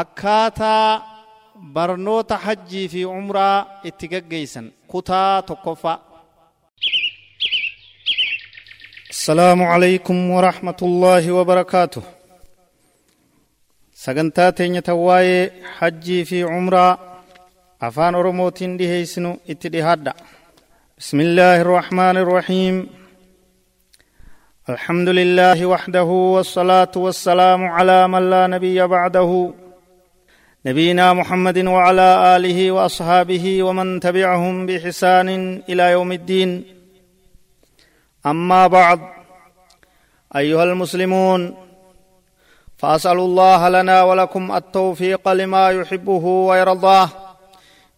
akkaataa barnoota hajjii fi umraa itti gaggeessan kutaa tokkoffaa السلام عليكم ورحمة الله وبركاته sagantaa teenya tawaa'ee hajjii fi umraa afaan oromootiin dhiheessinu itti dhihaadha بسم الله الرحمن الرحيم الحمد لله وحده والصلاة والسلام على من لا نبي بعده نبينا محمد وعلى آله وأصحابه ومن تبعهم بحسان إلى يوم الدين. أما بعد أيها المسلمون فأسأل الله لنا ولكم التوفيق لما يحبه ويرضاه.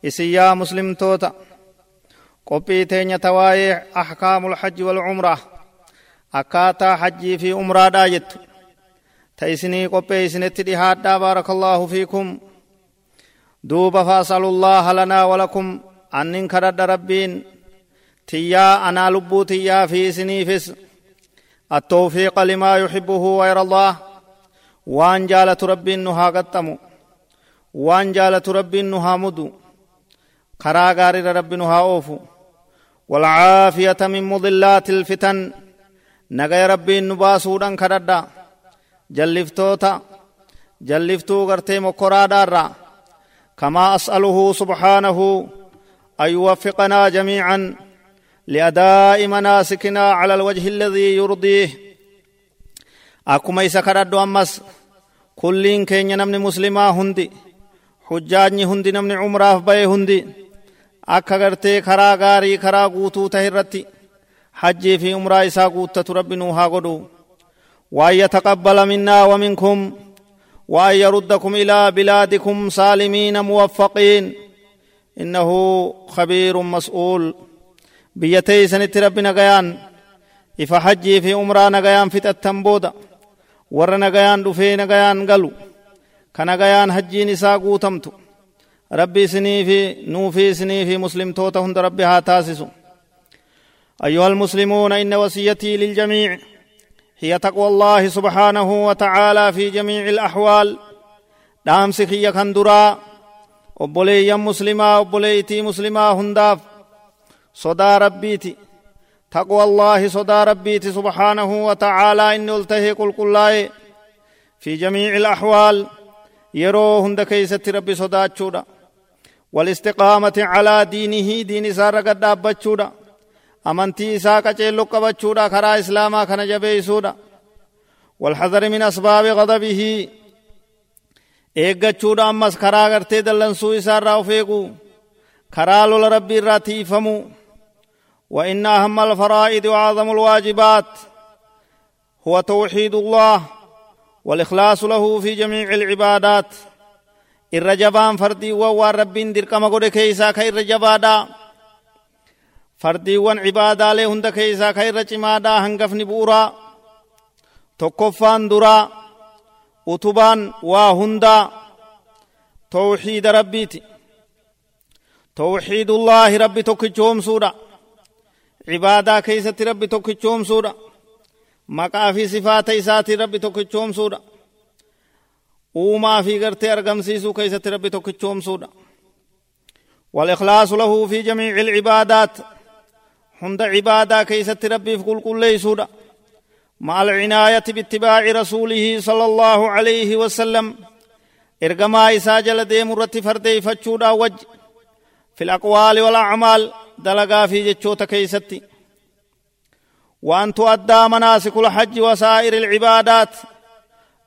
إسيا مسلم توتا. قبيتين يتواي أحكام الحج والعمرة. أكاتا حج في عمرة دايت. تيسني قبيتين تدهات بارك الله فيكم. Duuba faasalullaaha lanaa walakum annin kadhadha rabbiin. Tiyyaa anaa lubbuu tiyyaa fi isiniifis. التوفيق لما يحبه ويرضاه وان جالة ربي نها قطمو وان جالة ربي نها مدو خرا غارر ربي نها اوفو والعافية من مضلات الفتن نغي ربي نباسودا كردا جلفتوتا جلفتو غرتي مكرا دارا كما أسأله سبحانه أن يوفقنا جميعا لأداء مناسكنا على الوجه الذي يرضيه. أكما إسا كردو أمس كلين كين نمني مسلما هندي حجاجني هندي نمني عمراف بي هندي karaa guutuu tahe irratti hajjii fi umraa isaa guuttatu rabbi nuu haa godhu وأن يتقبل منا ومنكم وأن يردكم إلى بلادكم سالمين موفقين. إنه خبير مسؤول. بيتي سنت رب نغيان. إفا حجي في أمرا نغيان في التنبودا ور نغيان دفي نغيان قلو كنغيان حجي نساء قوتمتو ربي سني في نوفي سني في مسلم توتا هند ربي أيها المسلمون إن وصيتي للجميع. هي تقوى الله سبحانه وتعالى في جميع الأحوال. دام سخية كندرا أبولي مسلما أبوليتي مسلما هنداف صدا ربيتي تقوى الله صدا ربيتي سبحانه وتعالى إن التهي قل في جميع الأحوال hunda keeysatti rabbi sodaachuudha walistiqaamati calaa diinihi diin isaarra gad dhaabbachuudha amantii isaa qaceelloo qabachuudha karaa islaamaa kana jabeeysuudha walxadari min asbaabi gadabihi eeggachuudha ammas karaa gartee dallansuu isaarraa of eeguu karaa lola rabbii irraa tiifamuu وإن أهم الفرائض وأعظم الواجبات هو توحيد الله والإخلاص له في جميع العبادات الرجبان فردي ووان ربين دير كما قد كيسا خير رجبادا فردي وان عبادا له هند كيسا خير رجمادا هنگفني بورا تقفان درا اتبان وهندا توحيد ربيتي توحيد الله ربي توكيچوم سورا عبادا كيسة ربي توكيچوم سورا maqaa fi sifaata isaati rabbi tokkichoomsuudha. Uumaa fi gartee argamsiisuu keessatti rabbi tokkichoomsuudha. والإخلاص له في جميع العبادات هند عبادة كيست ربي في كل كل سورة مع العناية باتباع رسوله صلى الله عليه وسلم إرقما إساجل ديم رت فردي فتشودا وج في الأقوال والأعمال دلقا في جتشوت كيستي وأن تؤدى مناسك الحج وسائر العبادات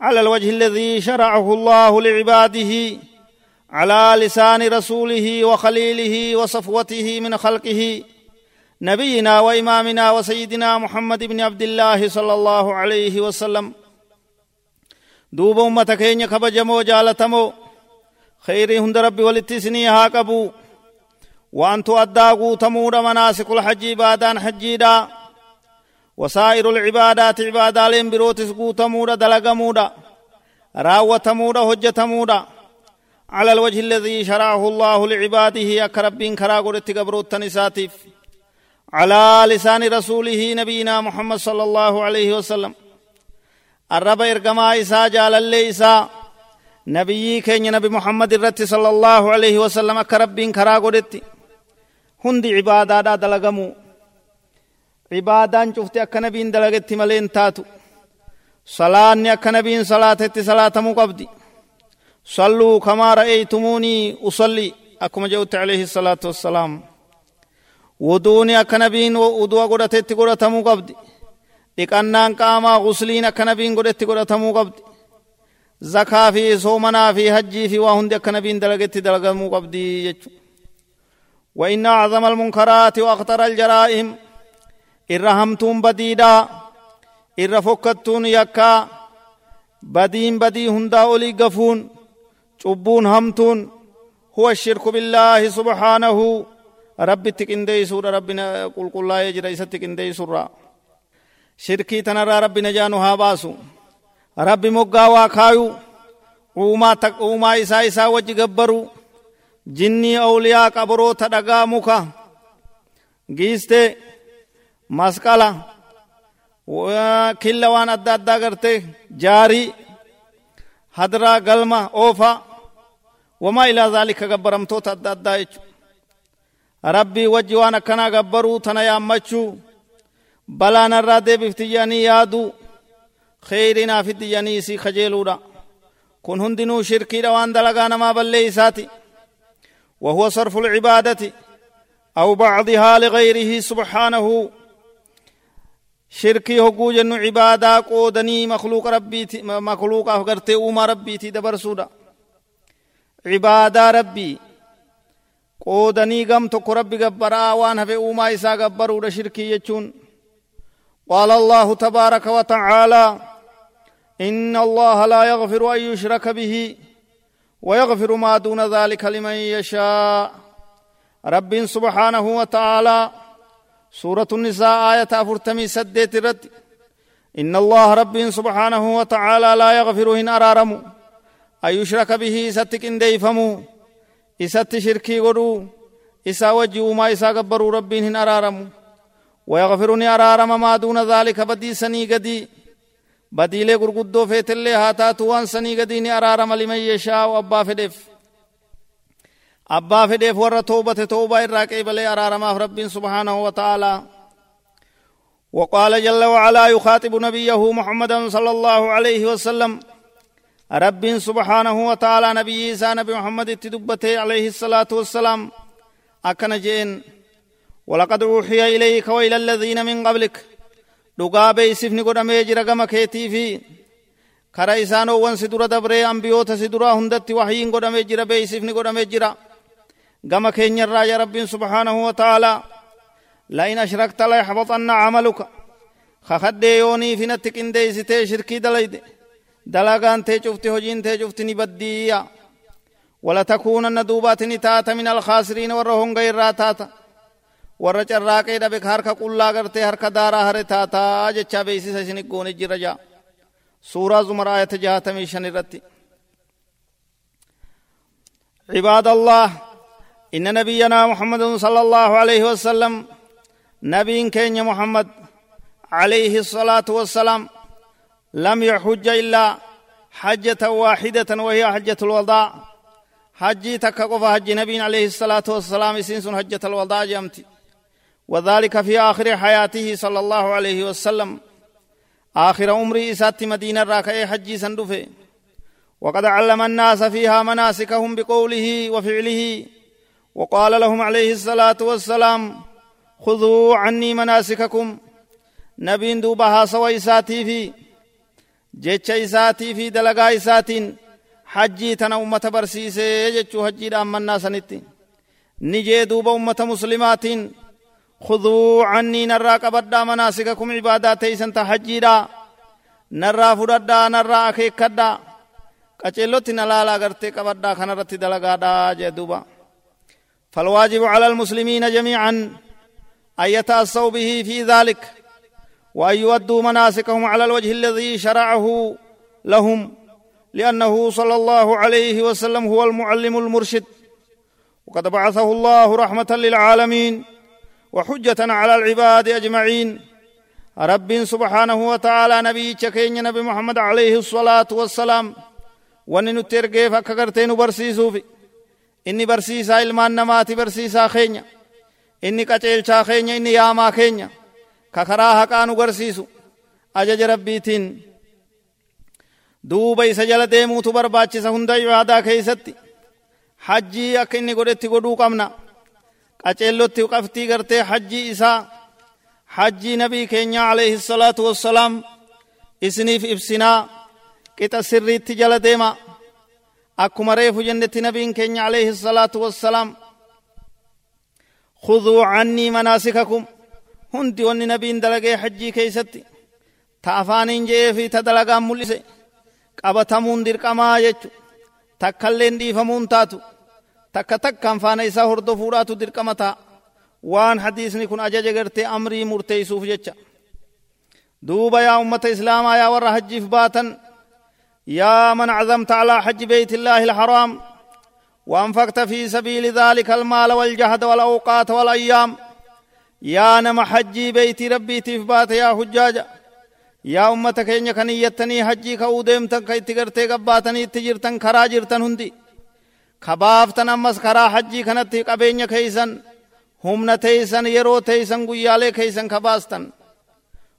على الوجه الذي شرعه الله لعباده على لسان رسوله وخليله وصفوته من خلقه نبينا وإمامنا وسيدنا محمد بن عبد الله صلى الله عليه وسلم. دوب أمة كينيا كبجمو جالتمو خيري هند ربي ولتسني هاكبو وأن تؤدى قوتمور مناسك الحج بادان حجيدا وسائر العبادات عبادالين بروتس قوتمودا دلقمودا راوتمودا هجتمودا على الوجه الذي شرعه الله لعباده أكربين كراغور اتقبروت نساتيف على لسان رسوله نبينا محمد صلى الله عليه وسلم. الرب إرقما إسا جال إسا. نبي كين نبي محمد الرت صلى الله عليه وسلم كرب كرا قدت هندي عبادة دلقمو عبادان شفت أكا نبين دلقت ملين تاتو. صلاة أكا نبين صلاة صلاة مقبدي. صلوا كما رأيتموني أصلي. أكما جوت عليه الصلاة والسلام. ودوني أكا نبين ودوا قدت قدت مقبدي dhiqannaan qaamaa gusliin akka nabiin godhetti godhatamuu qabdi zakaa fi soomanaa fi hajjii fi waa hundi akka nabiin dalagetti dalagamuu qabdi jechuudha وإن أعظم المنكرات وأخطر الجرائم إرهمتون بديدا إرفكتون يكا بدين بدي هندا أولي قفون شبون همتون هو الشرك بالله سبحانه ربنا قل قل لا يجري ستكندي سورة shirkii tanarraa rabbi najaa nu haa baasu rabbi moggaa waa kaayu uumaa isaa isaa wajji gabbaru jinnii awliyaa qaboroota dhagaa muka giiste masqala killa waan adda addaa garte jaarii hadraa galma oofa wamaa ilaa zaalika gabbaramtoota adda addaa jechu rabbii wajji waan akkanaa gabbaruu tana yaammachuu. نرى ديبف تجاني يادو خيرنا في تجاني سي خجيلودا كن هندنو شركي روان دلغانا ما بلي ساتي وهو صرف العبادة أو بعضها لغيره سبحانه شركي هقو جنو عبادة قودني مخلوق ربي مخلوق أفقرتي أوما ربي تي دبر سودا عبادة ربي قودني قم تكو ربي قبرا وان هفي أوما إسا قبرو شركي يجون قال الله تبارك وتعالى ان الله لا يغفر ان يشرك به ويغفر ما دون ذلك لمن يشاء رب سبحانه وتعالى سورة النساء آية أفرتمي سديت الرد إن الله رب سبحانه وتعالى لا يغفر إن أرارم أن يشرك به ستك إن ديفمو إسات شركي غرو إسا وجه ما إسا قبروا رب إن أرارم ويغفرني أرارم ما دون ذلك بدي سني قدي بدي لي قرقدو فيت اللي هاتات وان سني قدي ني أرارم لمن يشاء وأبا فدف أبا فدف ور توبة توبة الراكي بلي أرارم رب سبحانه وتعالى وقال جل وعلا يخاطب نبيه محمدا صلى الله عليه وسلم رب سبحانه وتعالى نبي عيسى نبي محمد تدبته عليه الصلاة والسلام أكن جين ولقد أوحي إليك وإلى الذين من قبلك dhugaa beeysifni godhamee jira gama keetii fi kara isaanowwan si dura dabree ambiyoota si duraa hundatti wahyiin godhamee jira beeysifni godhamee jira gama keenyarraa ya rabbiin subhaanahu wa ta'aalaa لئن أشركت ليحبطن عملك خخدي يوني في نتك إندي دلغان تي شفت هجين تي شفت نبديا ولا تكونن دوبات نتات من الخاسرين ورهم غير راتاتا warra carraaqee dhabe harka qullaa gartee harka daaraa hare taataa jechaa beeksisa isin goone jira jaa suuraa zumar ayata jaatamii عباد الله إن نبينا محمد صلى الله عليه وسلم نبي كين محمد عليه الصلاة والسلام لم يحج إلا حجة واحدة وهي حجة الوضاء. حجي تكقف حج نبي عليه الصلاة والسلام سنسن حجة الوضاء جمتي وذلك في آخر حياته صلى الله عليه وسلم. آخر عمري إسات مدينة راكي حجي سندفه وقد علم الناس فيها مناسكهم بقوله وفعله. وقال لهم عليه الصلاة والسلام خذوا عني مناسككم. نبين دوبها سوى إساتي في جيتش إساتي في دلقا إساتين حجي تنا أمة برسيسي جيتشو حجي دام الناس نتي نجي دوب أمة مسلماتين خذوا عني نرى قبدا مناسككم عبادات تيسن تحجيدا نرى فردا نرى أخيكدا قچلوتي نلالا غرتي قبدا خنرتي دلغادا جدوبا فالواجب على المسلمين جميعا أن به في ذلك وأن يودوا مناسكهم على الوجه الذي شرعه لهم لأنه صلى الله عليه وسلم هو المعلم المرشد. وقد بعثه الله رحمة للعالمين وحجة على العباد أجمعين. رب سبحانه وتعالى نبي كين نبي محمد عليه الصلاة والسلام. ergeef akka gartee nu barsiisuufi inni barsiisaa ilmaan namaati barsiisaa keenya inni qaceelchaa keenya inni yaamaa keenya ka karaa haqaa nu garsiisu ajaja rabbiitiin duuba isa jala deemuutu barbaachisa hunda ibaadaa keeysatti hajjii akka inni godhetti godhuu qabna qaceellotti qabxii gartee hajjii isaa hajjii nabii keenya alayhi salaatu wassalaam isiniif ibsinaa qixa sirriitti jala deema akkuma reefu jennetti nabiin keenya alayhi salaatu wassalaam خذوا عني مناسككم هندي وني نبين دلقي حجي كيستي تافانين جي في تدلقان ملسي قبتمون درقما يجو تكالين ديفمون تاتو takka takkaan faana isaa hordofuudhaatu dirqama ta'a. Waan hadiisni kun ajaja gartee amrii murteeysuuf jecha. Duuba yaa ummata islaamaa yaa warra hajjiif baatan من عزمت على حج بيت الله الحرام وأنفقت في سبيل ذلك المال والجهد والأوقات والأيام يا نما حجي بيت ربي تفبات يا حجاج يا أمتك إنك نيتني حجي كودمتن كي تغرتي قباتني تجرتن خراجرتن هندي kabaaftan ammas karaa hajjii kanatti qabeenya keeysan humna teeysan yeroo teeysan guyyaalee keeysan kabaastan.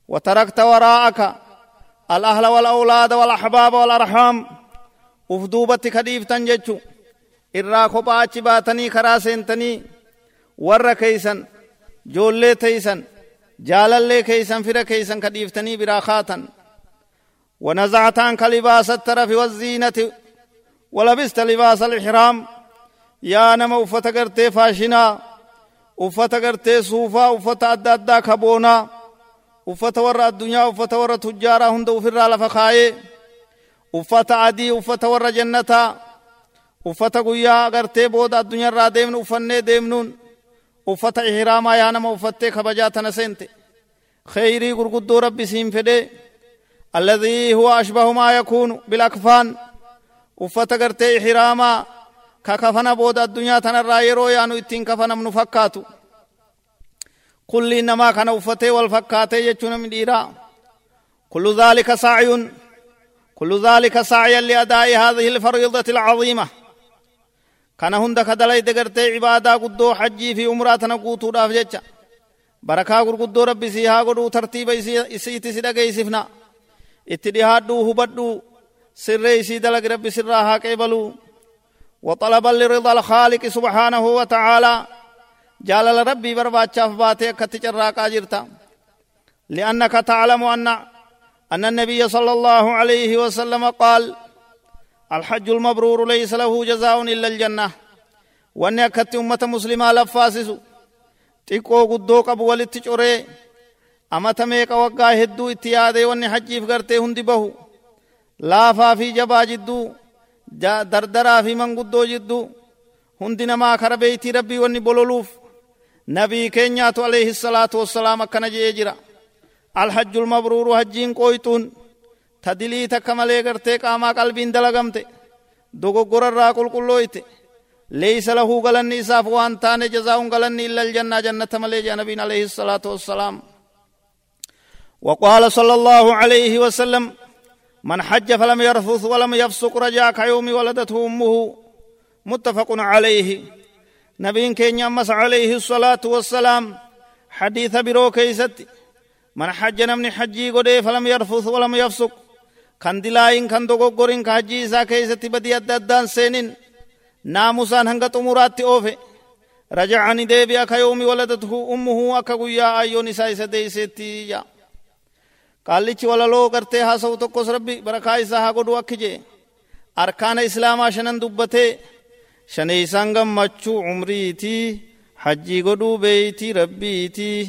وتركت وراءك الأهل والأولاد والأحباب والأرحام أفدوبت كديف تنججو إرا خباچ باتني كرا سنتني ور كيسن جولي تيسن جالالي كيسن فر كيسن كديفتني براخاتا ونزعت عنك لباس الترف والزينة ولبست لباس الإحرام يا نما وفتا قرتي فاشنا وفتا قرتي صوفا وفتا أدى أدى كبونا وفتا ورى الدنيا وفتا ورى تجارة هند وفر لفخاي وفتا عدي وفتا ورى جنتا وفتا قويا قرتي بود الدنيا را ديمن وفني ديمنون وفتا إحراما يا نما وفتي خبجاتنا سنتي خيري قرقدو ربي سين فدي الذي هو أشبه ما يكون بالأكفان uffata gartee ihraamaa ka kafana booda addunyaa tanarraa yeroo yaanu ittiin kafanamnu fakkaatu kulli namaa kana uffatee wal fakkaatee jechuu namni dhiiraa kullu dhaalika saaciyun kullu dhaalika saaciyan liadaa'i haadhihi alfariidati alcaziima kana hunda ka dalayde gartee cibaadaa guddoo hajjii fi umraa tana guutuudhaaf jecha barakaa gurguddoo rabbi sii haa godhuu tartiiba isiiti si dhageeysifna itti dhihaadhuu hubadhuu سري سيد لك ربي سرها قبلوا وطلبا لرضا الخالق سبحانه وتعالى جال ربي برباتشاف باتي كتجراك اجرتا لأنك تعلم أن أن النبي صلى الله عليه وسلم قال الحج المبرور ليس له جزاء إلا الجنة وأن أكت أمة مسلمة لفاسس xiqqoo guddoo qabu walitti coree amata meeqa waggaa hedduu itti yaadee wanni hajjiif gartee hundi bahu laafaa fi jabaa jidduu dardaraa fi manguddoo jidduu hundi namaa kara beeytii rabbii wanni bololuuf nabii keenyaatu alayhi salaatu wassalaam akkana je'ee jira alhajjul mabruuru hajjiin qooyxuun ta dilii takka malee gartee qaamaa qalbiin dalagamte dogoggorarraa qulqullooyte leysa lahuu galanni isaaf waan taane jazaa'un galanni illa aljannaa jannata malee jea nabiin alayhi salaatu wassalaam وقال صلى الله عليه وسلم من حج فلم يرفث ولم يفسق رجع كيوم ولدته أمه متفق عليه نبي كين يمس عليه الصلاة والسلام حديث برو كيست من حج نمني حجي قدي فلم يرفث ولم يفسق كان دلاين كان دوغورين كحجي إسا كيست بدي الددان سينين ناموسان هنگت أمورات أوفي رجعني ديبيا كيوم ولدته أمه أكا قويا أيون إسا إسا ديستي يا qaallichi walaloo gartee haasa'u tokkos rabbi barakaa isaa haa godhu akki jee arkaana islaamaa shanan dubbatee shaneeysaan gammachuu umriitii hajjii godhuu beeytii rabbiitii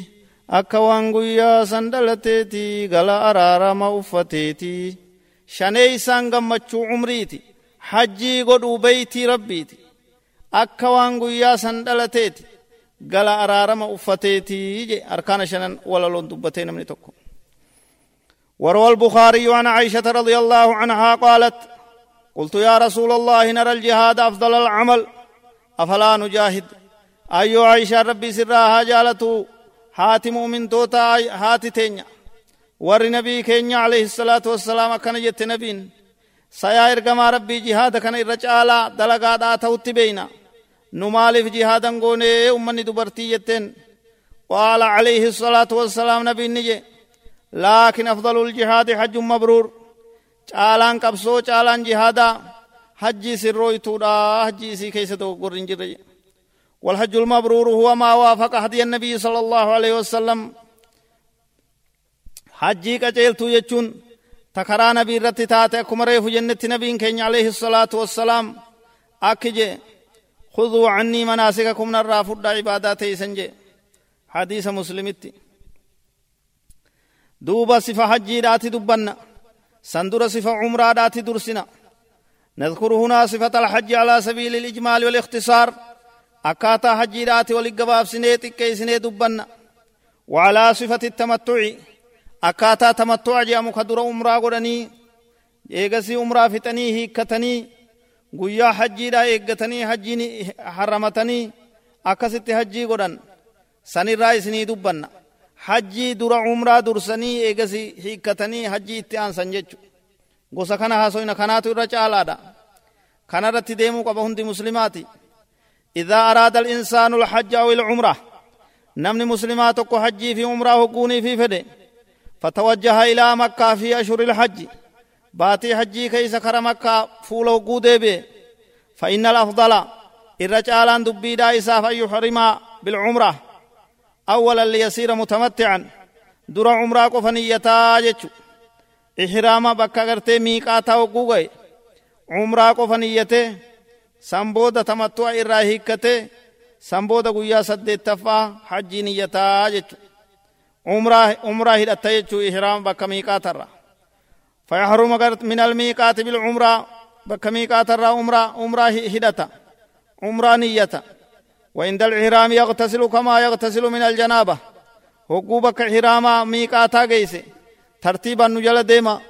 akka waan guyyaa san dhalateetii gala araarama uffateetii shaneeysaan gammachuu umriiti hajjii godhuu beeytii rabbiiti akka waan guyyaa san dhalateeti gala araarama uffateetii je arkaana shanan walaloon dubbatee namni tokko وروى البخاري عن عائشة رضي الله عنها قالت قلت يا رسول الله نرى الجهاد أفضل العمل أفلا نجاهد أيو عائشة ربي سراها جالتو هاتي مؤمن توتا هاتي تينيا ور نبي كينيا عليه الصلاة والسلام كان جت نبين sayaa ergamaa rabbii jihaada kana irra caalaa dalagaadhaa ta'utti beeyna nu maaliif jihaadan goonee ummanni dubartii jetteen qaala alayhi salaatu wassalaam nabiin ni je laakin afdalu ljihaadi hajjun mabruur caalaan qabsoo caalaan jihaadaa hajjii sirrooytuudha hajjii isii keessa dogoggorri hin jirre والحج المبرور هو ما وافق هدي النبي صلى الله عليه وسلم حجي قجلتو يجون تكرا نبي رتي تاتي كما ريف جنة نبي كين عليه الصلاة والسلام أكجي خذوا عني مناسككم نرى فرد عبادات سنجي حديث مسلمتي دوبا صفة حجي داتي دبنا سندر صفة عمرة داتي درسنا نذكر هنا صفة الحج على سبيل الإجمال والاختصار أكاتا حجي داتي ولقباب سنيت كيسني دبنا وعلى صفة التمتع akkaataa tamattu'a jedhamu ka dura umraa godhanii eegasii umraa fixanii hiikkatanii guyyaa hajjiidha eeggatanii hajjiin haramatanii akkasitti hajjii godhan sanirraa isinii dubbanna hajjii dura umraa dursanii eegasii hiikkatanii hajjii itti aansan jechu gosa kana haasoyna kanaatu irra caalaadha kanarratti deemuu qaba hundi muslimaati araada alinsaanu alhajja aw ilcumra namni muslimaa tokko hajjii fi umraa hogguunii fi fedhe فتوجه إلى مكة في أشهر الحج. باتي حجي كيس كر مكة فولو قودي فإن الأفضل الرجال دبي دائسا فيحرم بالعمرة. أولا ليصير متمتعا. در عمرة قفنية جتشو. إحرام بكا غرتي ميقاتا وقوغي. عمرة قفنية سنبودة تمتع إراهيكته سنبودة قويا سدتفا حجي نيتا جتشو. يجو إحرام بك ميقات الرا. فيحرم من الميقات بالعمرة بك ميقات الرا عمره عمره هدت عمره نية وعند الإحرام يغتسل كما يغتسل من الجنابة. هقو بك إحراما ميقاتا جيسي ترتيبا نجل ديما.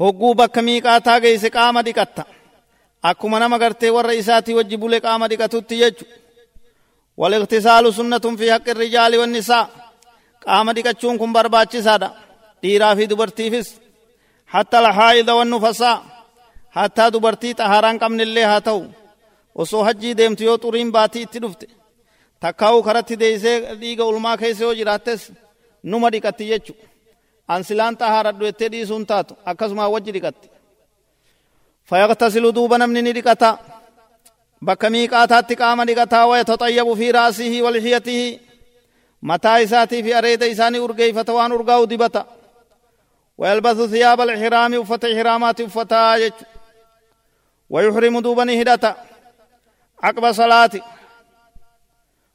هقو بك ميقاتا جيسي قام ديكتا. gartee warra isaatii wajji bule qaama dhiqatutti jechu والإغتسال سنة في حق الرجال والنساء. Qaama dhiqachuun kun barbaachisaadha dhiiraa fi dubartiifis hatta alhaayida wannufasaa hattaa dubartii xahaaraan qabnillee haa ta'u osoo hajjii deemtu yoo xuriin baatii itti dhufte takkaa'uu karatti deeysee dhiiga ulmaa keessa yoo jiraattes numa dhiqatti jechu ansilaan xahaaradhu jettee dhiisuun taatu akkasuma wajji dhiqatti فيغتسل دوبا نمني نرقتا بك ميقاتات قام نرقتا ويتطيب في رأسه ولحيته mataa isaatii fi areeda isaanii urgeeyfata waan urgaa'u dibata. ويلبس ثياب الإحرام وفتح إحرامات وفتاة ويحرم دوبني هدتا عقب صلاة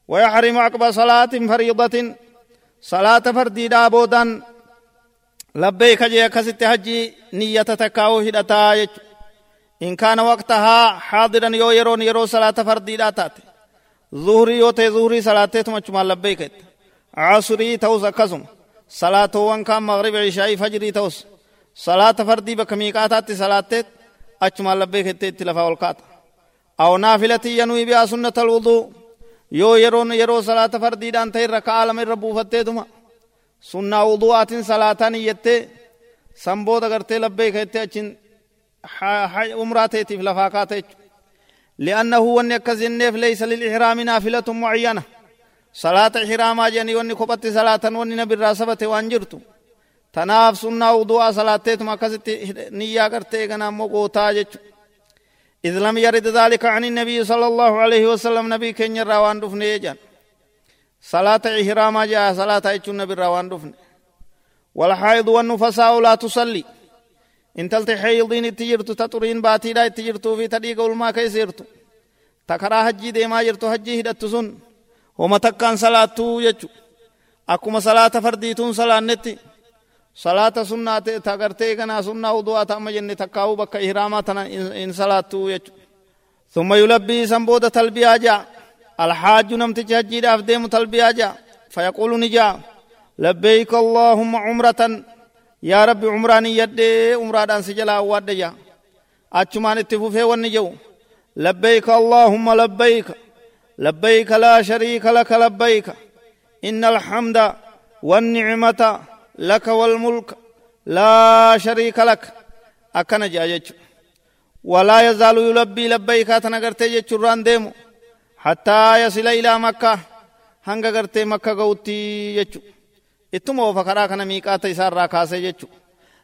ويحرم عقب صلاة فريضة صلاة فردي دابودا لبيك جي كست حجي نية تكاو هدتا إن كان وقتها حاضرا يو يرون يرو صلاة فردي داتات ظهري يوتي ظهري صلاة تمچما لبيك عصري توس أكسم صلاة وان كان مغرب عشاء فجري توس صلاة فردي بكميقاتات صلاة أجمال لبيك تلفا والقات. أو نافلة ينوي بها سنة الوضوء. يو يرون يرو صلاة فردي دان تير ركا عالم الربو فتيتما سنة وضوءات صلاة نيتي سنبود غرتي لبيك أجن. عمراتي في لفاقاتي لأنه ونكز النف ليس للإحرام نافلة معينة. صلاة حراما جاني وني كوبت صلاة وني نبي راسبت وانجرتو. تناف سنة وضوء صلاة ما كست نيا کرتے گنا مقوتا جچ إذ لم يرد ذلك عن النبي صلى الله عليه وسلم نبي كن روان دفن يجان صلاة إحراما جاء صلاة إيش نبي روان دفن. والحائض والنفساء لا تصلي. إن تلت حيضين اتجرت تطرين باتي لا اتجرتو في تديق الماء كيسيرتو. تكرا حجي ديما جرتو حجي هدت سن. Homa takkaan salaattuu jechu akkuma salaata fardiituun salaannetti salaata sunnaa ta gartee kanaa sunnaa udu'aa ta'ama jenne takkaa'uu bakka ihraamaa tana in salaattuu jechu ثم يلبي سنبود تلبيا جاء الحاج نمتج هجي داف ديم تلبيا جاء فيقول نجا لبيك اللهم عمرة يا رب عمراني يد عمران سجلا واد جاء أتشمان اتفوفي ونجو لبيك اللهم لبيك لبيك لا شريك لك لبيك إن الحمد والنعمة لك والملك لا شريك لك jechu walaa yazaalu yulabbii labbaykaa tana gartee jechurraan deemu hattaa yasila ilaa makkaa hanga gartee makka ga'utti jechu ittuma ofa karaa miiqaata isaarraa kaasee jechu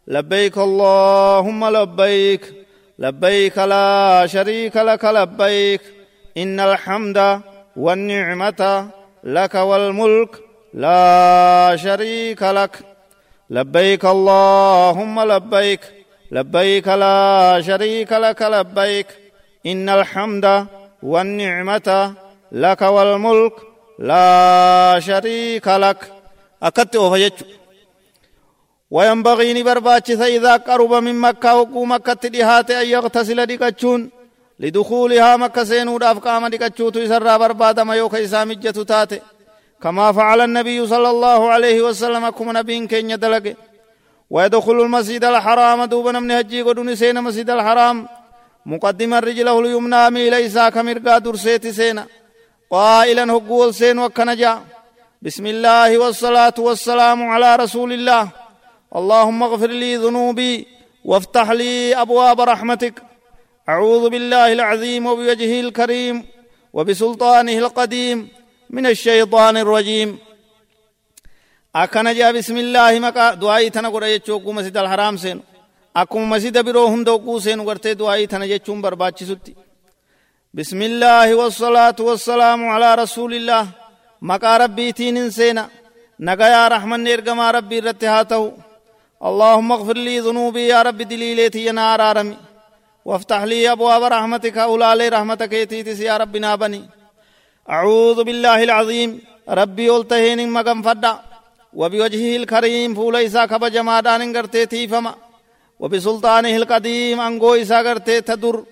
labbayk allahumma labbayk labbayk laa shariika laka labbayk inna alhamda والنعمة لك والملك لا شريك لك. لبيك اللهم لبيك لبيك لا شريك لك لبيك. إن الحمد والنعمة لك والملك لا شريك لك. أكدت وفجت وينبغي نبرباتش إذا قرب من مكة وقو مكة دهات أن يغتسل ديكتشون لدخولها مكة سينو داف قام ديكتشوتو يسرى برباد ما يوكا إسامجة تاتي. كما فعل النبي صلى الله عليه وسلم كم نبين كين يدلق. ويدخل المسجد الحرام دوبا من هجي قدون سين مسجد الحرام. مقدما رجله اليمنى ميل إساء كمرقا درسيت سينا. قائلا هقول سين وكنجا. بسم الله والصلاة والسلام على رسول الله. اللهم اغفر لي ذنوبي وافتح لي أبواب رحمتك. أعوذ بالله العظيم وبوجهه الكريم وبسلطانه القديم من الشيطان الرجيم. أكن جاء بسم الله مكا دعائي تنا قد يجوكو مسجد الحرام سين. أكم مسجد برو هم دوكو سين ورته دعائي تنا يجوم برباچ ستي بسم الله والصلاة والسلام على رسول الله. مكا ربي تين سينا. نغيا رحمن نرغما ربي رتهاته اللهم اغفر لي ذنوبي يا رب دليلتي يا نار آرمي وافتح لي أبواب رحمتك أولى رحمتك يتيتس يا رب نابني. أعوذ بالله العظيم. ربي قلتهين مقام فدا. وبوجهه الكريم فول إسا كبج مادان غرتي تيفما. وبسلطانه القديم أنغو إسا غرتي تدر.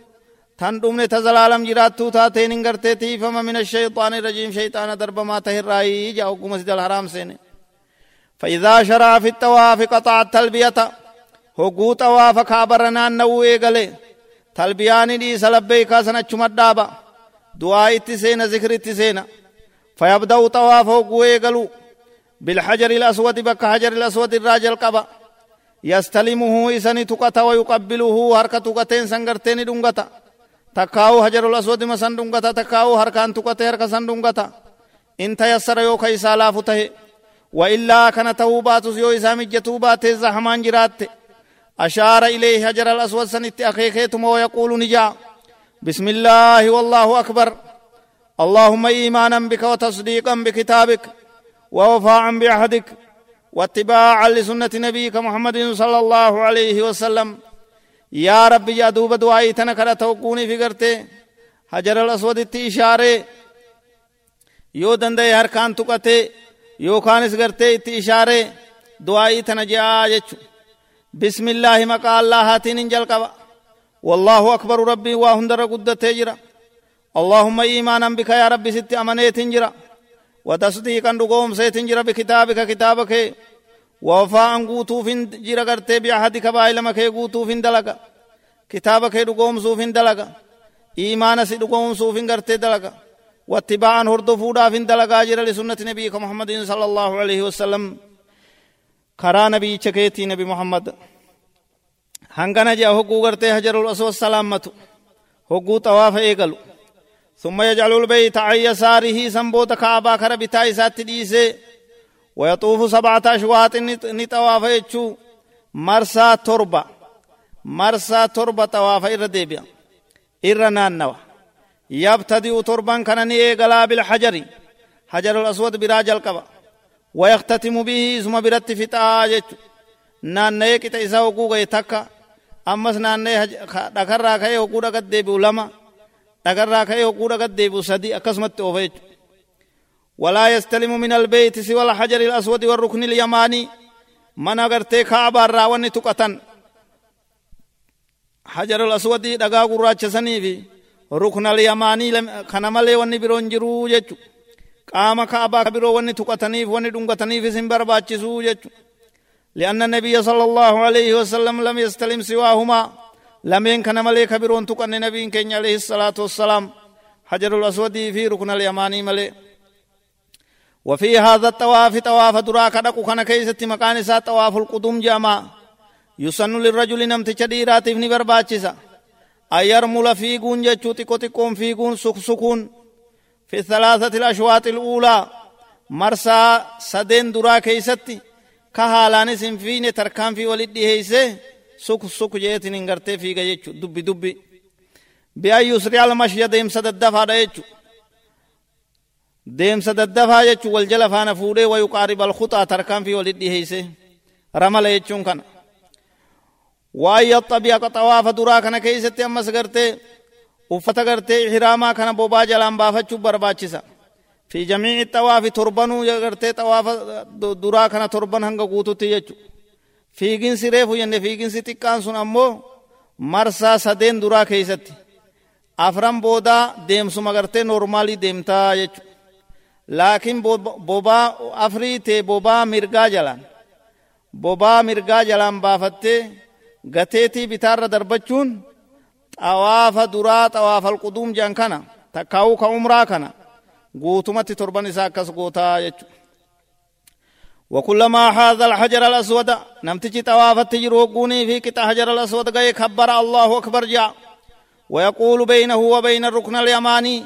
تندومن تزلالم جراتو تاتين غرتي تيفما من الشيطان الرجيم. شيطان درب ما تهر رأي جاوكو مسجد الحرام سيني فإذا شرع في التواف قطع التلبية هقو تواف كابرنا نو إيغلي تلبياني دي سلبيكا سنة دابا دعاء اتسينا ذكر اتسينا فيبدأ طواف هقو إيغلو بالحجر الأسود بك حجر الأسود الراجل قبا يستلمه إساني تقتا ويقبله هركة تقتين سنگرتين دنگتا تكاو حجر الأسود مسن دنگتا تكاو هركان تقتين هركة سن دنگتا إن تيسر يو كيسا لافته وإلا كان توبات يو إسامي توبات زحمان جرات أشار إليه حجر الأسود سنت أخيكيتم ويقول نجا بسم الله والله أكبر. اللهم إيمانا بك وتصديقا بكتابك ووفاء بعهدك واتباعا لسنة نبيك محمد صلى الله عليه وسلم. يا رب يا دوب دعائي تنكرة توقوني في قرتي حجر الأسود إشارة يو دندي هركان تقتي. يو كانس قرتي إشارة دعائي تنجا جيتشو بسم الله مقا الله هاتين انجل قبا. والله أكبر ربي واهندر قدت تجرا اللهم إيمانا بك يا ربي ست أمنيت انجرا وتصديقا رقوم سيت انجرا بكتابك كتابك. ووفاء قوتو فين جرا قرتي بعهدك بايلمك قوتو فين دلقا كتابك رقوم سوفين دلقا إيمانا سي رقوم سوفين قرتي دلقا واتباعا هردفودا فين دلقا جرا لسنة نبيك محمد صلى الله عليه وسلم. Karaa nabiyicha keetii nabi muhammad hangana jea hogguu gartee hajarul aswad salaammatu hogguu xawaafa eegalu ثم يجعل البيت عن يساره سنبوت كعبا كرا بتاي سات ديسي ويطوف سبعة أشواط نطواف يجو مرسى تربة مرسى تربة طواف إر ديبيا إر نانوا يبتدئ تربا كان نيغلا بالحجر حجر الأسود براج القبا ويختتم به ثم برت في تاجت نان نيك تيسا وقوغ يتكا أمس نان نيك دكار راكا يوقودا قد دي بو لما. دكار راكا يوقودا قد دي بو سدي أكسمت وفيت ولا يستلم من البيت سوى الحجر الأسود والركن اليماني. من اگر تي خابا راواني تقتن. حجر الأسود دقا قراج سنيفي ركن اليماني خنمالي واني برونجرو يتكو qaama kaabaa biroo wanni tuqataniif wanni dhungataniif isin barbaachisuu jechu لأن النبي صلى الله عليه وسلم لم يستلم سواهما لم ينكن ملك برون تقن نبي كن عليه الصلاة والسلام حجر الأسود في ركن اليماني ملك وفي هذا الطواف طواف دراك دقو كان كيست مكان سا طواف القدوم جاما yusannu lirrajuli namticha dhiiraatiif ni barbaachisa an yarmula fiiguun jechuu xiqqo xiqqoon fiiguun suksukuun fi thalathati alashwaaxi al'uulaa marsaa sadeen duraa keeysatti ka haalaanis hin fiine tarkaanfii walit dhiheeyse suk suk jeetin hin gartee fiiga jechu dubbi dubbi bi'an yusri almashya deemsa daddafaadha jechu deemsa daddafaa jechu wal jala faana fuudhee wayuqaarib alkhuxaa tarkaanfii walit dhiheeyse ramala jechuun kana waan yaxxabi'a xawaafa duraa kana keeysatti ammas gartee uffata gartee ihiraamaa kana bobaa jalaan baafachuu barbaachisa fi jamiici xawaafi torbanuu gartee xawaafa duraa kana torban hanga guututti jechu fiiginsi reefu jenne fiiginsi xiqqaan sun ammoo marsaa sadeen duraa keeysatti afran boodaa deemsuma gartee noormaalii deemtaa jechu laakiin bobaa afrii tee bobaa mirgaa jalaan bobaa mirgaa jalaan baafattee gateetii bitaarra darbachuun xawaafa duraa xawaafa alquduum jedhan kana takkaa'uu ka umraa kana guutumatti torban isaa akkas gootaa jechu وكلما حاذ الحجر الأسود نمتجي طوافة تجروقوني في قطع حجر الأسود قال كبر الله أكبر جاء ويقول بينه وبين الركن اليماني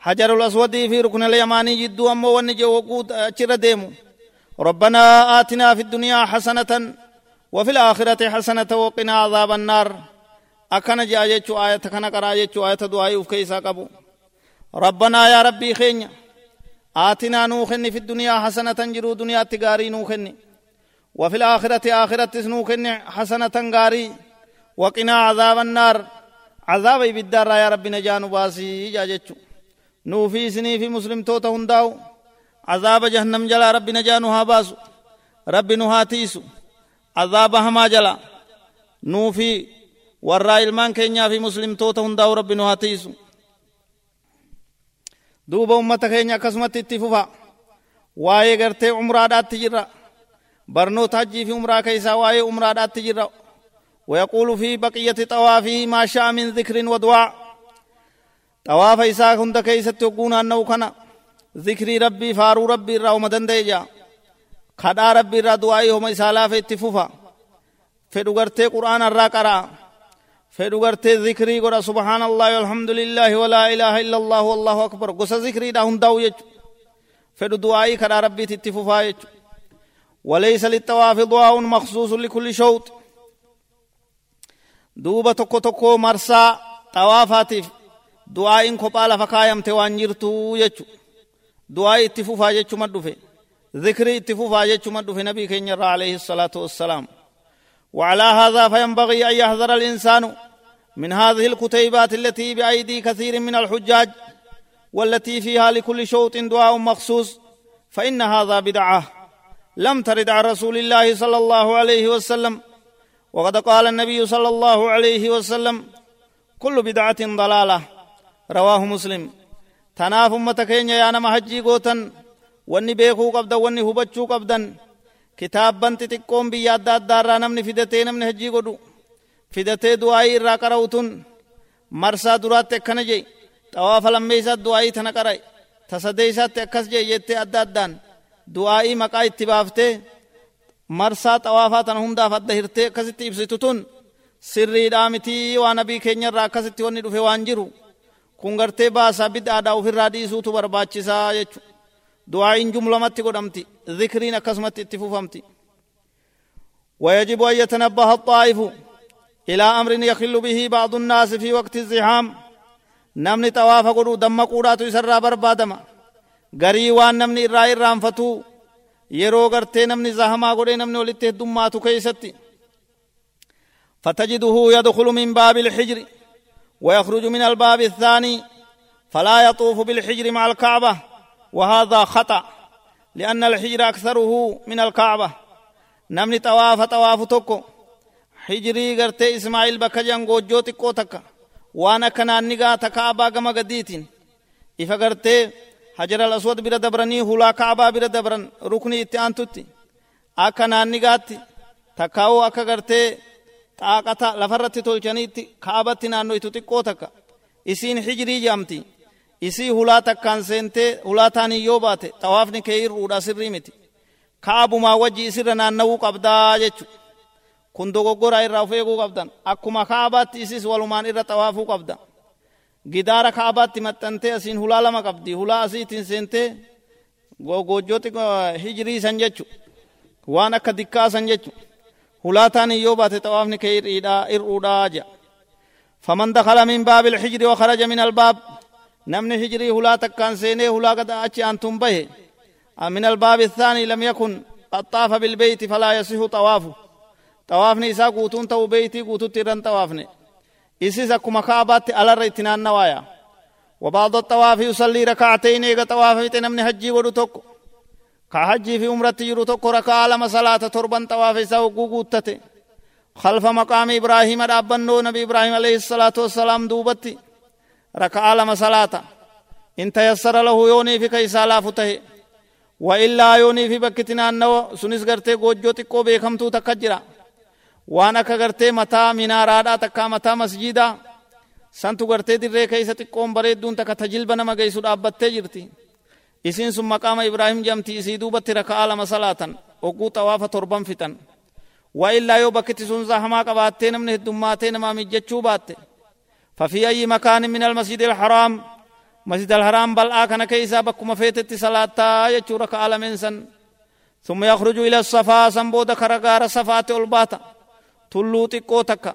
حجر الأسود في ركن اليماني جدو أمو ونجي وقود أجر ديمو. ربنا آتنا في الدنيا حسنة وفي الآخرة حسنة وقنا عذاب النار. أكنا جاء جيتشو آية كنا قرأ جيتشو آية دعائي وفكيسا قبو ربنا يا ربي خينيا آتنا نوخني في الدنيا حسنة جرو دنيا تغاري نوخني وفي الآخرة آخرة نوخني حسنة غاري وقنا عذاب النار عذاب بالدار يا ربي نجانو باسي جاجتشو نوفي سني في مسلم توتا هنداو عذاب جهنم جلا ربي نجانو هاباسو ربي نهاتيسو عذاب هما جلا نوفي ورا إلمان كينيا في مسلم توتا هندا ورب نهاتيسو دوبا أمتا كينيا قسمت اتفوفا واي غرت عمراء دات تجرى برنو تاجي في عمراء كيسا واي عمراء تجرى ويقول في بقية طوافه ما شاء من ذكر ودعاء طواف إساء هندا كيسا تقونا أنه كان ذكر ربي فارو ربي رأو ديجا خدا ربي رأو دعائي هم إسالة في اتفوفا فدو غرت قرآن الرقراء فدو غرتي ذكري قرأ سبحان الله والحمد لله ولا إله إلا الله والله أكبر قصة ذكري دا هم داو يج فدو دعائي خدا ربي تتفوفا يج وليس للطواف دعاء مخصوص لكل شوط tokko marsaa xawaafaatiif du'aa'iin kophaa lafa kaayamte waan jirtu jechu du'aa'ii itti fufaa jechuma dhufe ذكري اتفوفا جيتشما في نبي كين عليه الصلاة والسلام وعلى هذا فينبغي أن يحذر الإنسان من هذه الكتيبات التي بأيدي كثير من الحجاج والتي فيها لكل شوط دعاء مخصوص فإن هذا بدعة لم ترد عن رسول الله صلى الله عليه وسلم. وقد قال النبي صلى الله عليه وسلم كل بدعة ضلالة. رواه مسلم. تناف أمتكين يا نما حجي قوتا واني بيخو قبدا واني هبتشو قبدا كتابا تتقوم بيا adda addaarraa namni fidatee namni hajjii godhu fidatee du'aayii irraa qara'utun marsaa duraatti akkana jee xawaafa lammeeysaatti du'aayii tana qara'e tasadeeysaatti akkas jee jettee adda addaan du'aayii maqaa itti baaftee marsaa xawaafaa tana hundaaf adda hirtee akkasitti ibsitu tun sirriidhaa mitii waa nabii keenya irraa akkasitti wanni dhufe waan jiru kun gartee baasaa bid'aadhaa ofirraa dhiisuutu barbaachisaa jechu du'aa'iin jumlamatti godhamti zikriin akkasumatti itti fufamti ويجب أن يتنبه الطائف إلى أمر يخل به بعض الناس في وقت الزحام۔ نمني طواف قدو دم قورات يسرى بربادما غري وان نمني إرائي رانفتو yeroo gartee namni zahamaa godhee namni walitti heddummaatu keeysatti فتجده يدخل من باب الحجر ويخرج من الباب الثاني فلا يطوف بالحجر مع الكعبة۔ وهذا خطأ لأن الحجر أكثره من الكعبة نمني طواف طواف توكو حجري غرتي إسماعيل بكجان غوجو تكو تكا وأنا كنان نغا تكعبا غما غديتين إفا غرتي hajar al-aswad bira dabranii hulaa kaabaa bira dabran rukni itti aantutti akka naannigaatti takkaa'uu akka gartee xaaqata lafarratti tolchaniitti kaabatti naannoytu xiqqoo takka isiin hijirii jedhamti isii hulaa takkaan seentee hulaa taanii yoo baate xawaafni kee irruudha sirrii miti kaabumaa wajji isirra naanna'uu qabdaa jechu kun dogoggoraa irraa of eeguu qabdan akkuma kaabaatti isis walumaan irra xawaafuu qabda gidaara kaabaatti maxxantee asiin hulaa lama qabdi hulaa asiitiin seentee goojjooti hijirii san jechu waan akka dikkaa san jechu hulaa taan yoo baate xawaafni kee ir'uudhaa jedha فمن دخل من باب الحجر وخرج من الباب نمن هجري هلا تكان سيني هلا قد أتي أنتم به من الباب الثاني لم يكن قد طاف بالبيت فلا يصح طوافه طوافني إسا قوتون تو بيتي قوتو تيران طوافني إسيس أكما كابات على الرئتنان نوايا وبعض الطواف يصلي ركعتين إيغا طواف نمن حجي ودو توكو كحجي في عمرتي يرو توكو ركع لما صلاة تربان طواف إسا وقوقوتتي خلف مقام إبراهيم رابنو نبي إبراهيم عليه الصلاة والسلام دوبتي ركع لما صلاة إن تيسر له يوني في كيسا لا فته وإلا يوني في بكتنا أنه سنس غرتي قوجو تقو بيكمتو تكجرا waan akka gartee mataa minaaraadhaa takkaa mataa masjiidaa santu gartee dirree keessa xiqqoon bareedduun takka tajilba nama geessu dhaabbattee jirti isiin sun maqaama ibraahim jamti isii duubatti raka'aa lama salaatan ogguu xawaafa torban fixan waa illaa yoo bakkitti sun zahamaa qabaattee namni heddummaatee namaa mijjachuu baatte ففي أي مكان من المسجد الحرام مسجد الحرام بل آكن كيسا بكما فيتت صلاة يجورك على منسن ثم يخرج إلى الصفا سنبود كرغار صفات الباتا tulluu xiqqoo takka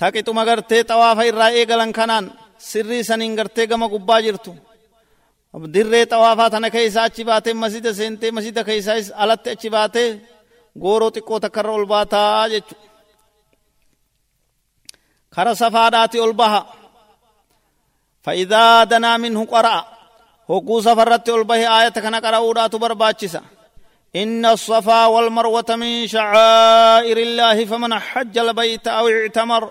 taqixuma gartee xawaafa irraa eegalan kanaan sirrii saniin gartee gama gubbaa jirtu dirree xawaafaa tana keessaa achi baatee masjida seentee masjida keessaas alatti achi baatee gooroo xiqqoo takkarra ol baataa jechu kara safaadhaati ol baha فإذا دنا منه قرأ هكو سفرت البه آية كان قرأودا تبرباتشسا إن الصفا والمروة من شعائر الله فمن حج البيت أو اعتمر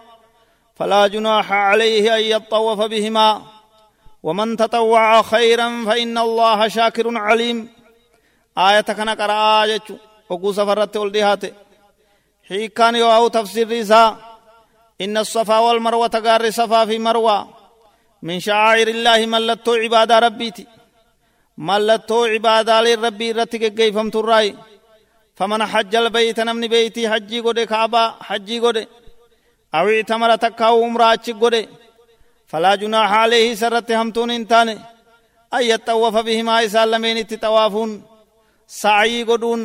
فلا جناح عليه أن يطوف بهما ومن تطوع خيرا فإن الله شاكر عليم آية كان قرأ آية وقو سفرت حيكان يوهو تفسير ريسا إن الصفا والمروة قار صفا في مروة من شعائر الله ملتو عباد ربيتي mallattoo cibaadaalee rabbii irratti geggeeyfamtu irraayi faman hajja albayta namni beeytii hajjii godhe kaabaa hajjii godhe aw ictamara takkaa'u umraa achi godhe falaa junaaha alayhi isa irratti hamtuun hin taane an yaxxawwafa bihimaa isaan lameenitti xawaafuun sa'ayii godhuun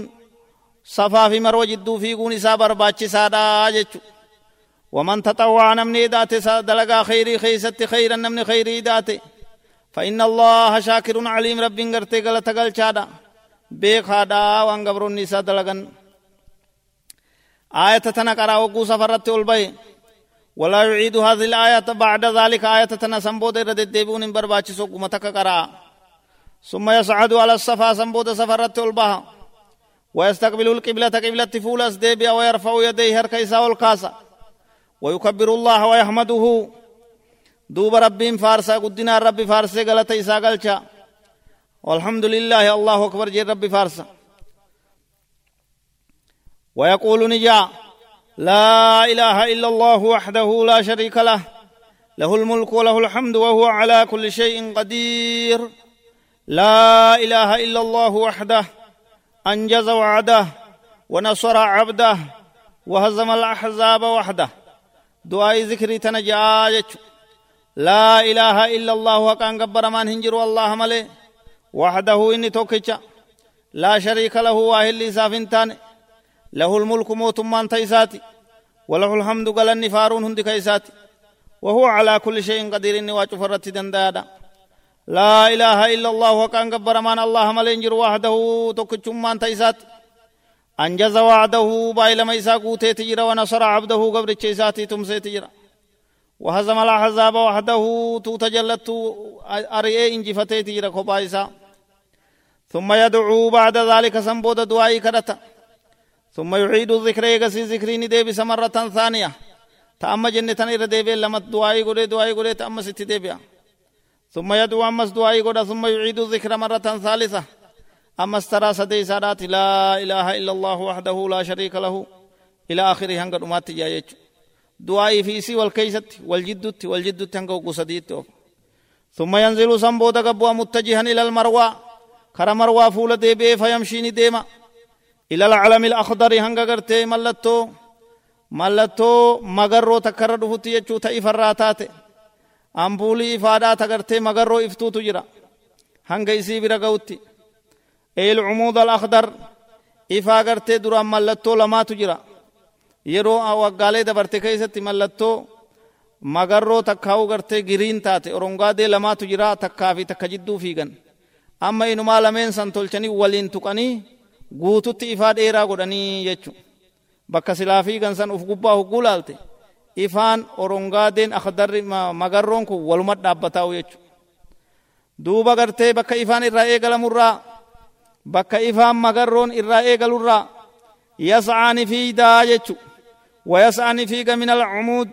safaa fi marwa jidduu fiiguun isaa waman taxawwaa namni idaate dalagaa khayrii keeysatti khayran namni khayrii idaate فإن الله شاكر عليم رب غرتي غلط غلچادا بيخادا وان غبرون نساء دلغن. آية تنقرأ وقو سفرت البي. ولا يعيد هذه الآية بعد ذلك آية تنسنبود رد الدبون برباچ سوق متك قرأ. ثم يصعد على الصفا سنبود سفرت البها. ويستقبل القبلة قبلة فولس ديبيا ويرفع يديه هركيسا والكاسا ويكبر الله ويحمده. دوب ربين فارسا قدنا رب فارسا غلط إسا غلچا والحمد لله الله أكبر جي رب فارسا. ويقول نجا لا إله إلا الله وحده لا شريك له. له الملك وله الحمد وهو على كل شيء قدير. لا إله إلا الله وحده أنجز وعده ونصر عبده وهزم الأحزاب وحده. دعاء ذكري تنجا لا إله إلا الله وكان قبر من هنجر والله ملي وحده إني توكيتش لا شريك له واهل سافنتان له الملك موت من تيساتي وله الحمد قال النفارون هندي كيساتي وهو على كل شيء قدير إني واجفرت دندادا لا إله إلا الله وكان قبر من الله ملي هنجر وحده توكيتش من تيساتي أنجز وعده بايل ميسا قوتي تجرى ونصر عبده قبر تشيساتي تمسي تجرى. وهزم الأحزاب وحده تتجلت أرئي إنجفتي تجرى كوبايسا ثم يدعو بعد ذلك سنبود دعائي كرتا ثم يعيد الذكر يقسي ذكرين ديبس مرة ثانية. تأما جنة إر ديبي لما دعائي قري دعائي قري تأما ست ديبيا. ثم يدعو أمس دعائي قري ثم يعيد الذكر مرة ثالثة. أما استرى سدي سادات لا إله إلا الله وحده لا شريك له. إلى آخره هنقر أمات جايج دعائي في سي والكيست والجدت والجدت هنقر قصديت ثم ينزل سنبودا قبوا متجها إلى المروى. كرا مروى فول ديبي فيمشيني ديما. إلى العلم الأخضر هنگا غرتي ملتو. ملتو مغرو تكرر دفتي يچو تأيف الراتات أمبولي إفادا تغرتي مغرو إفتو تجرا هنگا إسي برغوتي إيه العمود الأخضر إفا غرتي درا ملتو لما تجرا yeroo waggaalee dabarte keessatti mallattoo magarroo takkaa'uu gartee giriin taate orongaadee lamaatu jira takkaa fi takka jidduu fiigan amma inumaa lameen san tolchanii waliin tuqanii guututti ifaa dheeraa godhanii jechu bakka silaa fiigan san uf gubbaa hugguu laalte ifaan orongaadeen akdarri magarroon kun waluma dhaabbataa'u jechu duuba gartee bakka ifaan irraa eegalamurraa bakka ifaan magarroon irraa eegalurraa yas'aani fiidaa jechu ويسعى فيك من العمود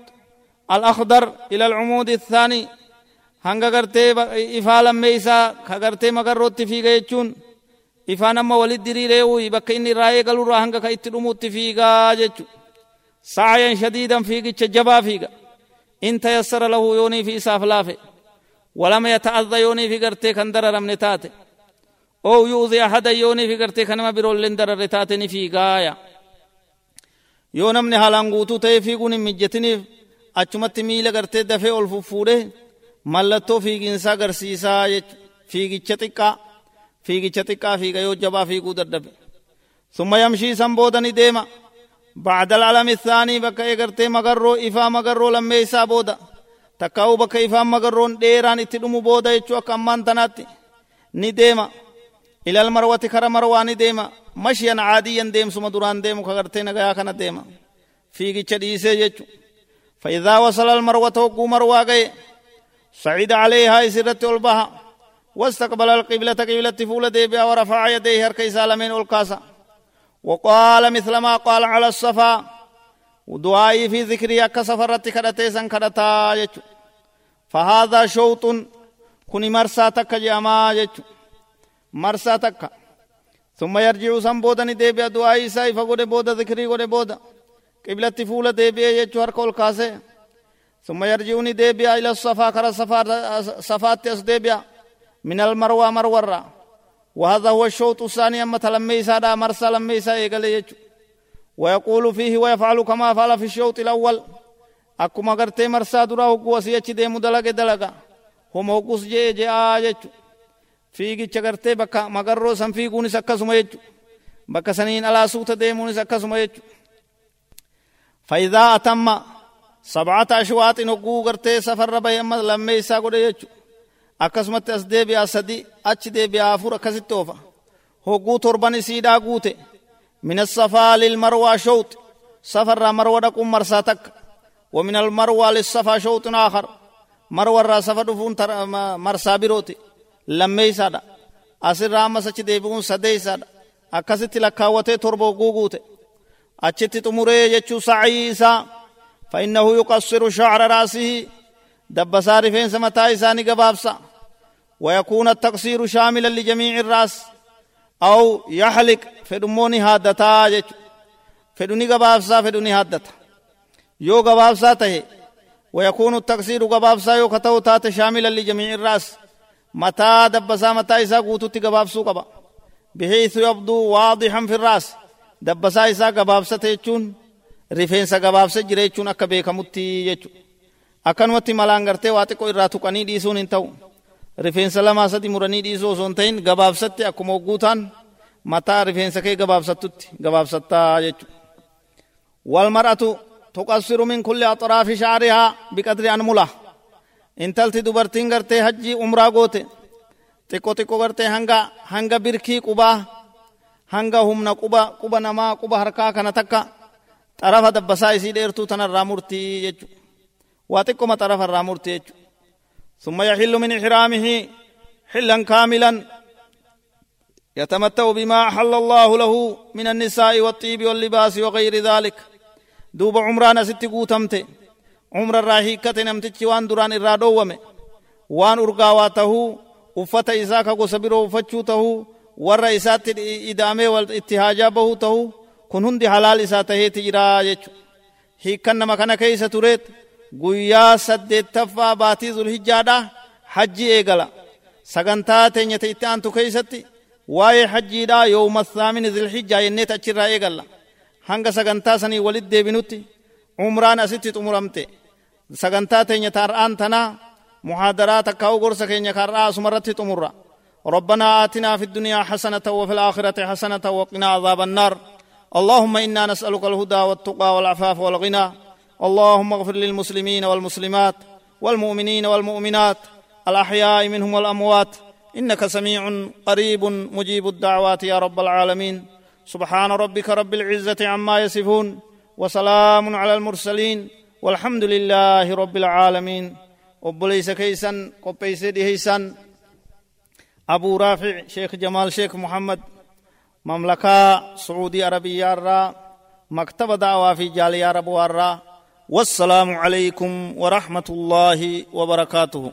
الأخضر إلى العمود الثاني hanga gartee ifaa lammeeysaa ka gartee magarrootti fiiga jechuun ifaan amma walit diriiree uyi bakka inni irraa eegalurraa hanga ka itti dhumuutti fiigaa jechu sa'ayan shadiidan fiigicha jabaa fiiga in tayassara lahu yoonii fi isaaf laafe walama yata'adha yoonii fi gartee kan dararamne taate oo yu'zi ahada yoonii fi gartee kanama biroolleen dararre taate ni fiigaaya yoo namni haalaan guutuu ta'ee fiiguun hin mijjatiniif achumatti miila gartee dafee ol fuffuudhe mallattoo fiiginsaa agarsiisaa fiigicha xiqqaa fiigicha xiqqaa fiiga yoo jabaa fiiguu dadhabe ثم يمشي سنبودني ديما بعد العلم الثاني بك اغرتي مغرو إفا مغرو لما يسا بودا تكاو بك إفا مغرون ديران اتدمو بودا يچو كمان تناتي ني ديما إلى المروة كرا مرواني ديما مشيا عاديا ديم سما دران ديم كغرتي نغايا كنا ديما. فيغي چديسه يچو فإذا وصل المروة وقو مروا غي صعد عليها إسرت ألبها. واستقبل القبلة قبلة فول ديبيا ورفع يديه هركي سالمين ألقاسا. وقال مثل ما قال على الصفا ودعائي في ذكري أكا سفرت كدتي سن كدتا يجو فهذا شوط كوني مرسا تك جاما يجو مرسا تك ثم يرجع سنبودني ديبيا دعائي سايفا قد بودا ذكري قد بودا قبلة فول ديبيا يجو هركو القاسي ثم يرجعني ديبيا إلى الصفا كرا صفات أس ديبيا من المروى مرورا وهذا هو الشوط الثاني أما تلميسا دا مرسى لميسا إيقال ويقول فيه ويفعل كما فعل في الشوط الأول أكما قرتي مرسى درا هقوا سيأتي ديمو دلق دلقا هم هقوس جي جي آجي fiigicha gartee bakka magarroo san fiiguunis akkasuma jechu bakka saniin alaa suuta deemuunis akkasuma jechu faayidaa atamma sabcata ashwaaxin hogguu gartee safarra bahe amma lammee isaa godhe jechu akkasumatti as deebi'aa sadi achi deebi'aa afur akkasitti oofa hogguu torban isiidhaa guute min assafaa lilmarwaa shawxi safarraa marwa dhaquun marsaa takka ومن المروى للصفا شوط آخر مروى الرا صفا دفون مرسا بروتي lammeeysaadha asirraa ammas achi deebi'uun sadeeysaadha akkasitti lakkaawwatee torba hogguu guute. Achitti xumuree jechuu sa'ii isaa فإنه يقصر شعر رأسه دبسا رفين سمتا إساني قبابسا ويكون التقصير شاملا لجميع الرأس أو يحلق فدموني هادتا جيش فدوني قبابسا فدوني هادتا يو قبابسا تهي ويكون التقصير قبابسا يو كتو تات شاملا لجميع الرأس mataa dabbasaa mataa isaa guututti gabaabsuu qaba bihiisu yabduu waadixan firraas dabbasaa isaa gabaabsate jechuun rifeensa gabaabsa jira jechuun akka beekamutti jechuudha. Akkanumatti malaan gartee waa xiqqoo irraa tuqanii dhiisuun hin ta'u. Rifeensa lamaa sadi muranii dhiisuu osoo hin ta'in gabaabsatte akkuma hogguutaan mataa rifeensa kee gabaabsattutti gabaabsattaa jechu Wal mar'atu tuqassirumin kulli axraafi shaarihaa biqadri anmulaa. Intalti dubartiin gartee hajjii umraa goote xiqqo xiqqo gartee hanga hanga birkii qubaa hanga humna quba quba namaa quba harkaa kana takka xarafa dabbasaa isii dheertuu tanarraa murtii jechu waa xiqqoma xarafarraa murtii jechu ثم يحل من إحرامه حلا كاملا يتمتع بما أحل الله له من النساء والطيب واللباس وغير ذلك دوب عمران ست قوتمت عمر الراهيكة نمتج وان دران الرادوم وان أرقاواته uffata isaa ka gosa biroo uffachuu tahuu warra isaatti ida'amee wal itti haajaa bahuu tahuu kun hundi halaal isaa taheeti jira jechu hiikkan nama kana keeysa tureet guyyaa saddeettaffaa baatii zulhijjaadha hajji eegala sagantaa teenyata itti aantu keeysatti waa'ee hajjiidhaa yooma thaamini zilhijjaa jenneet achirraa eegalla hanga sagantaa sanii walit deebinutti umraan asitti xumuramte sagantaa teenya taar'aan tanaa muhaadaraa takkaa'u gorsa keenya kar'aa asumarratti xumurra. ربنا آتنا في الدنيا حسنة وفي الآخرة حسنة وقنا عذاب النار اللهم إنا نسألك الهدى والتقى والعفاف والغنى اللهم اغفر للمسلمين والمسلمات والمؤمنين والمؤمنات الأحياء منهم والأموات إنك سميع قريب مجيب الدعوات يا رب العالمين سبحان ربك رب العزة عما يصفون وسلام على المرسلين والحمد لله رب العالمين. وبليس كيسا قبيس دهيسا. أبو رافع شيخ جمال شيخ محمد. مملكة سعودي عربية الرا مكتب دعوة في جالية ربوار والسلام عليكم ورحمة الله وبركاته.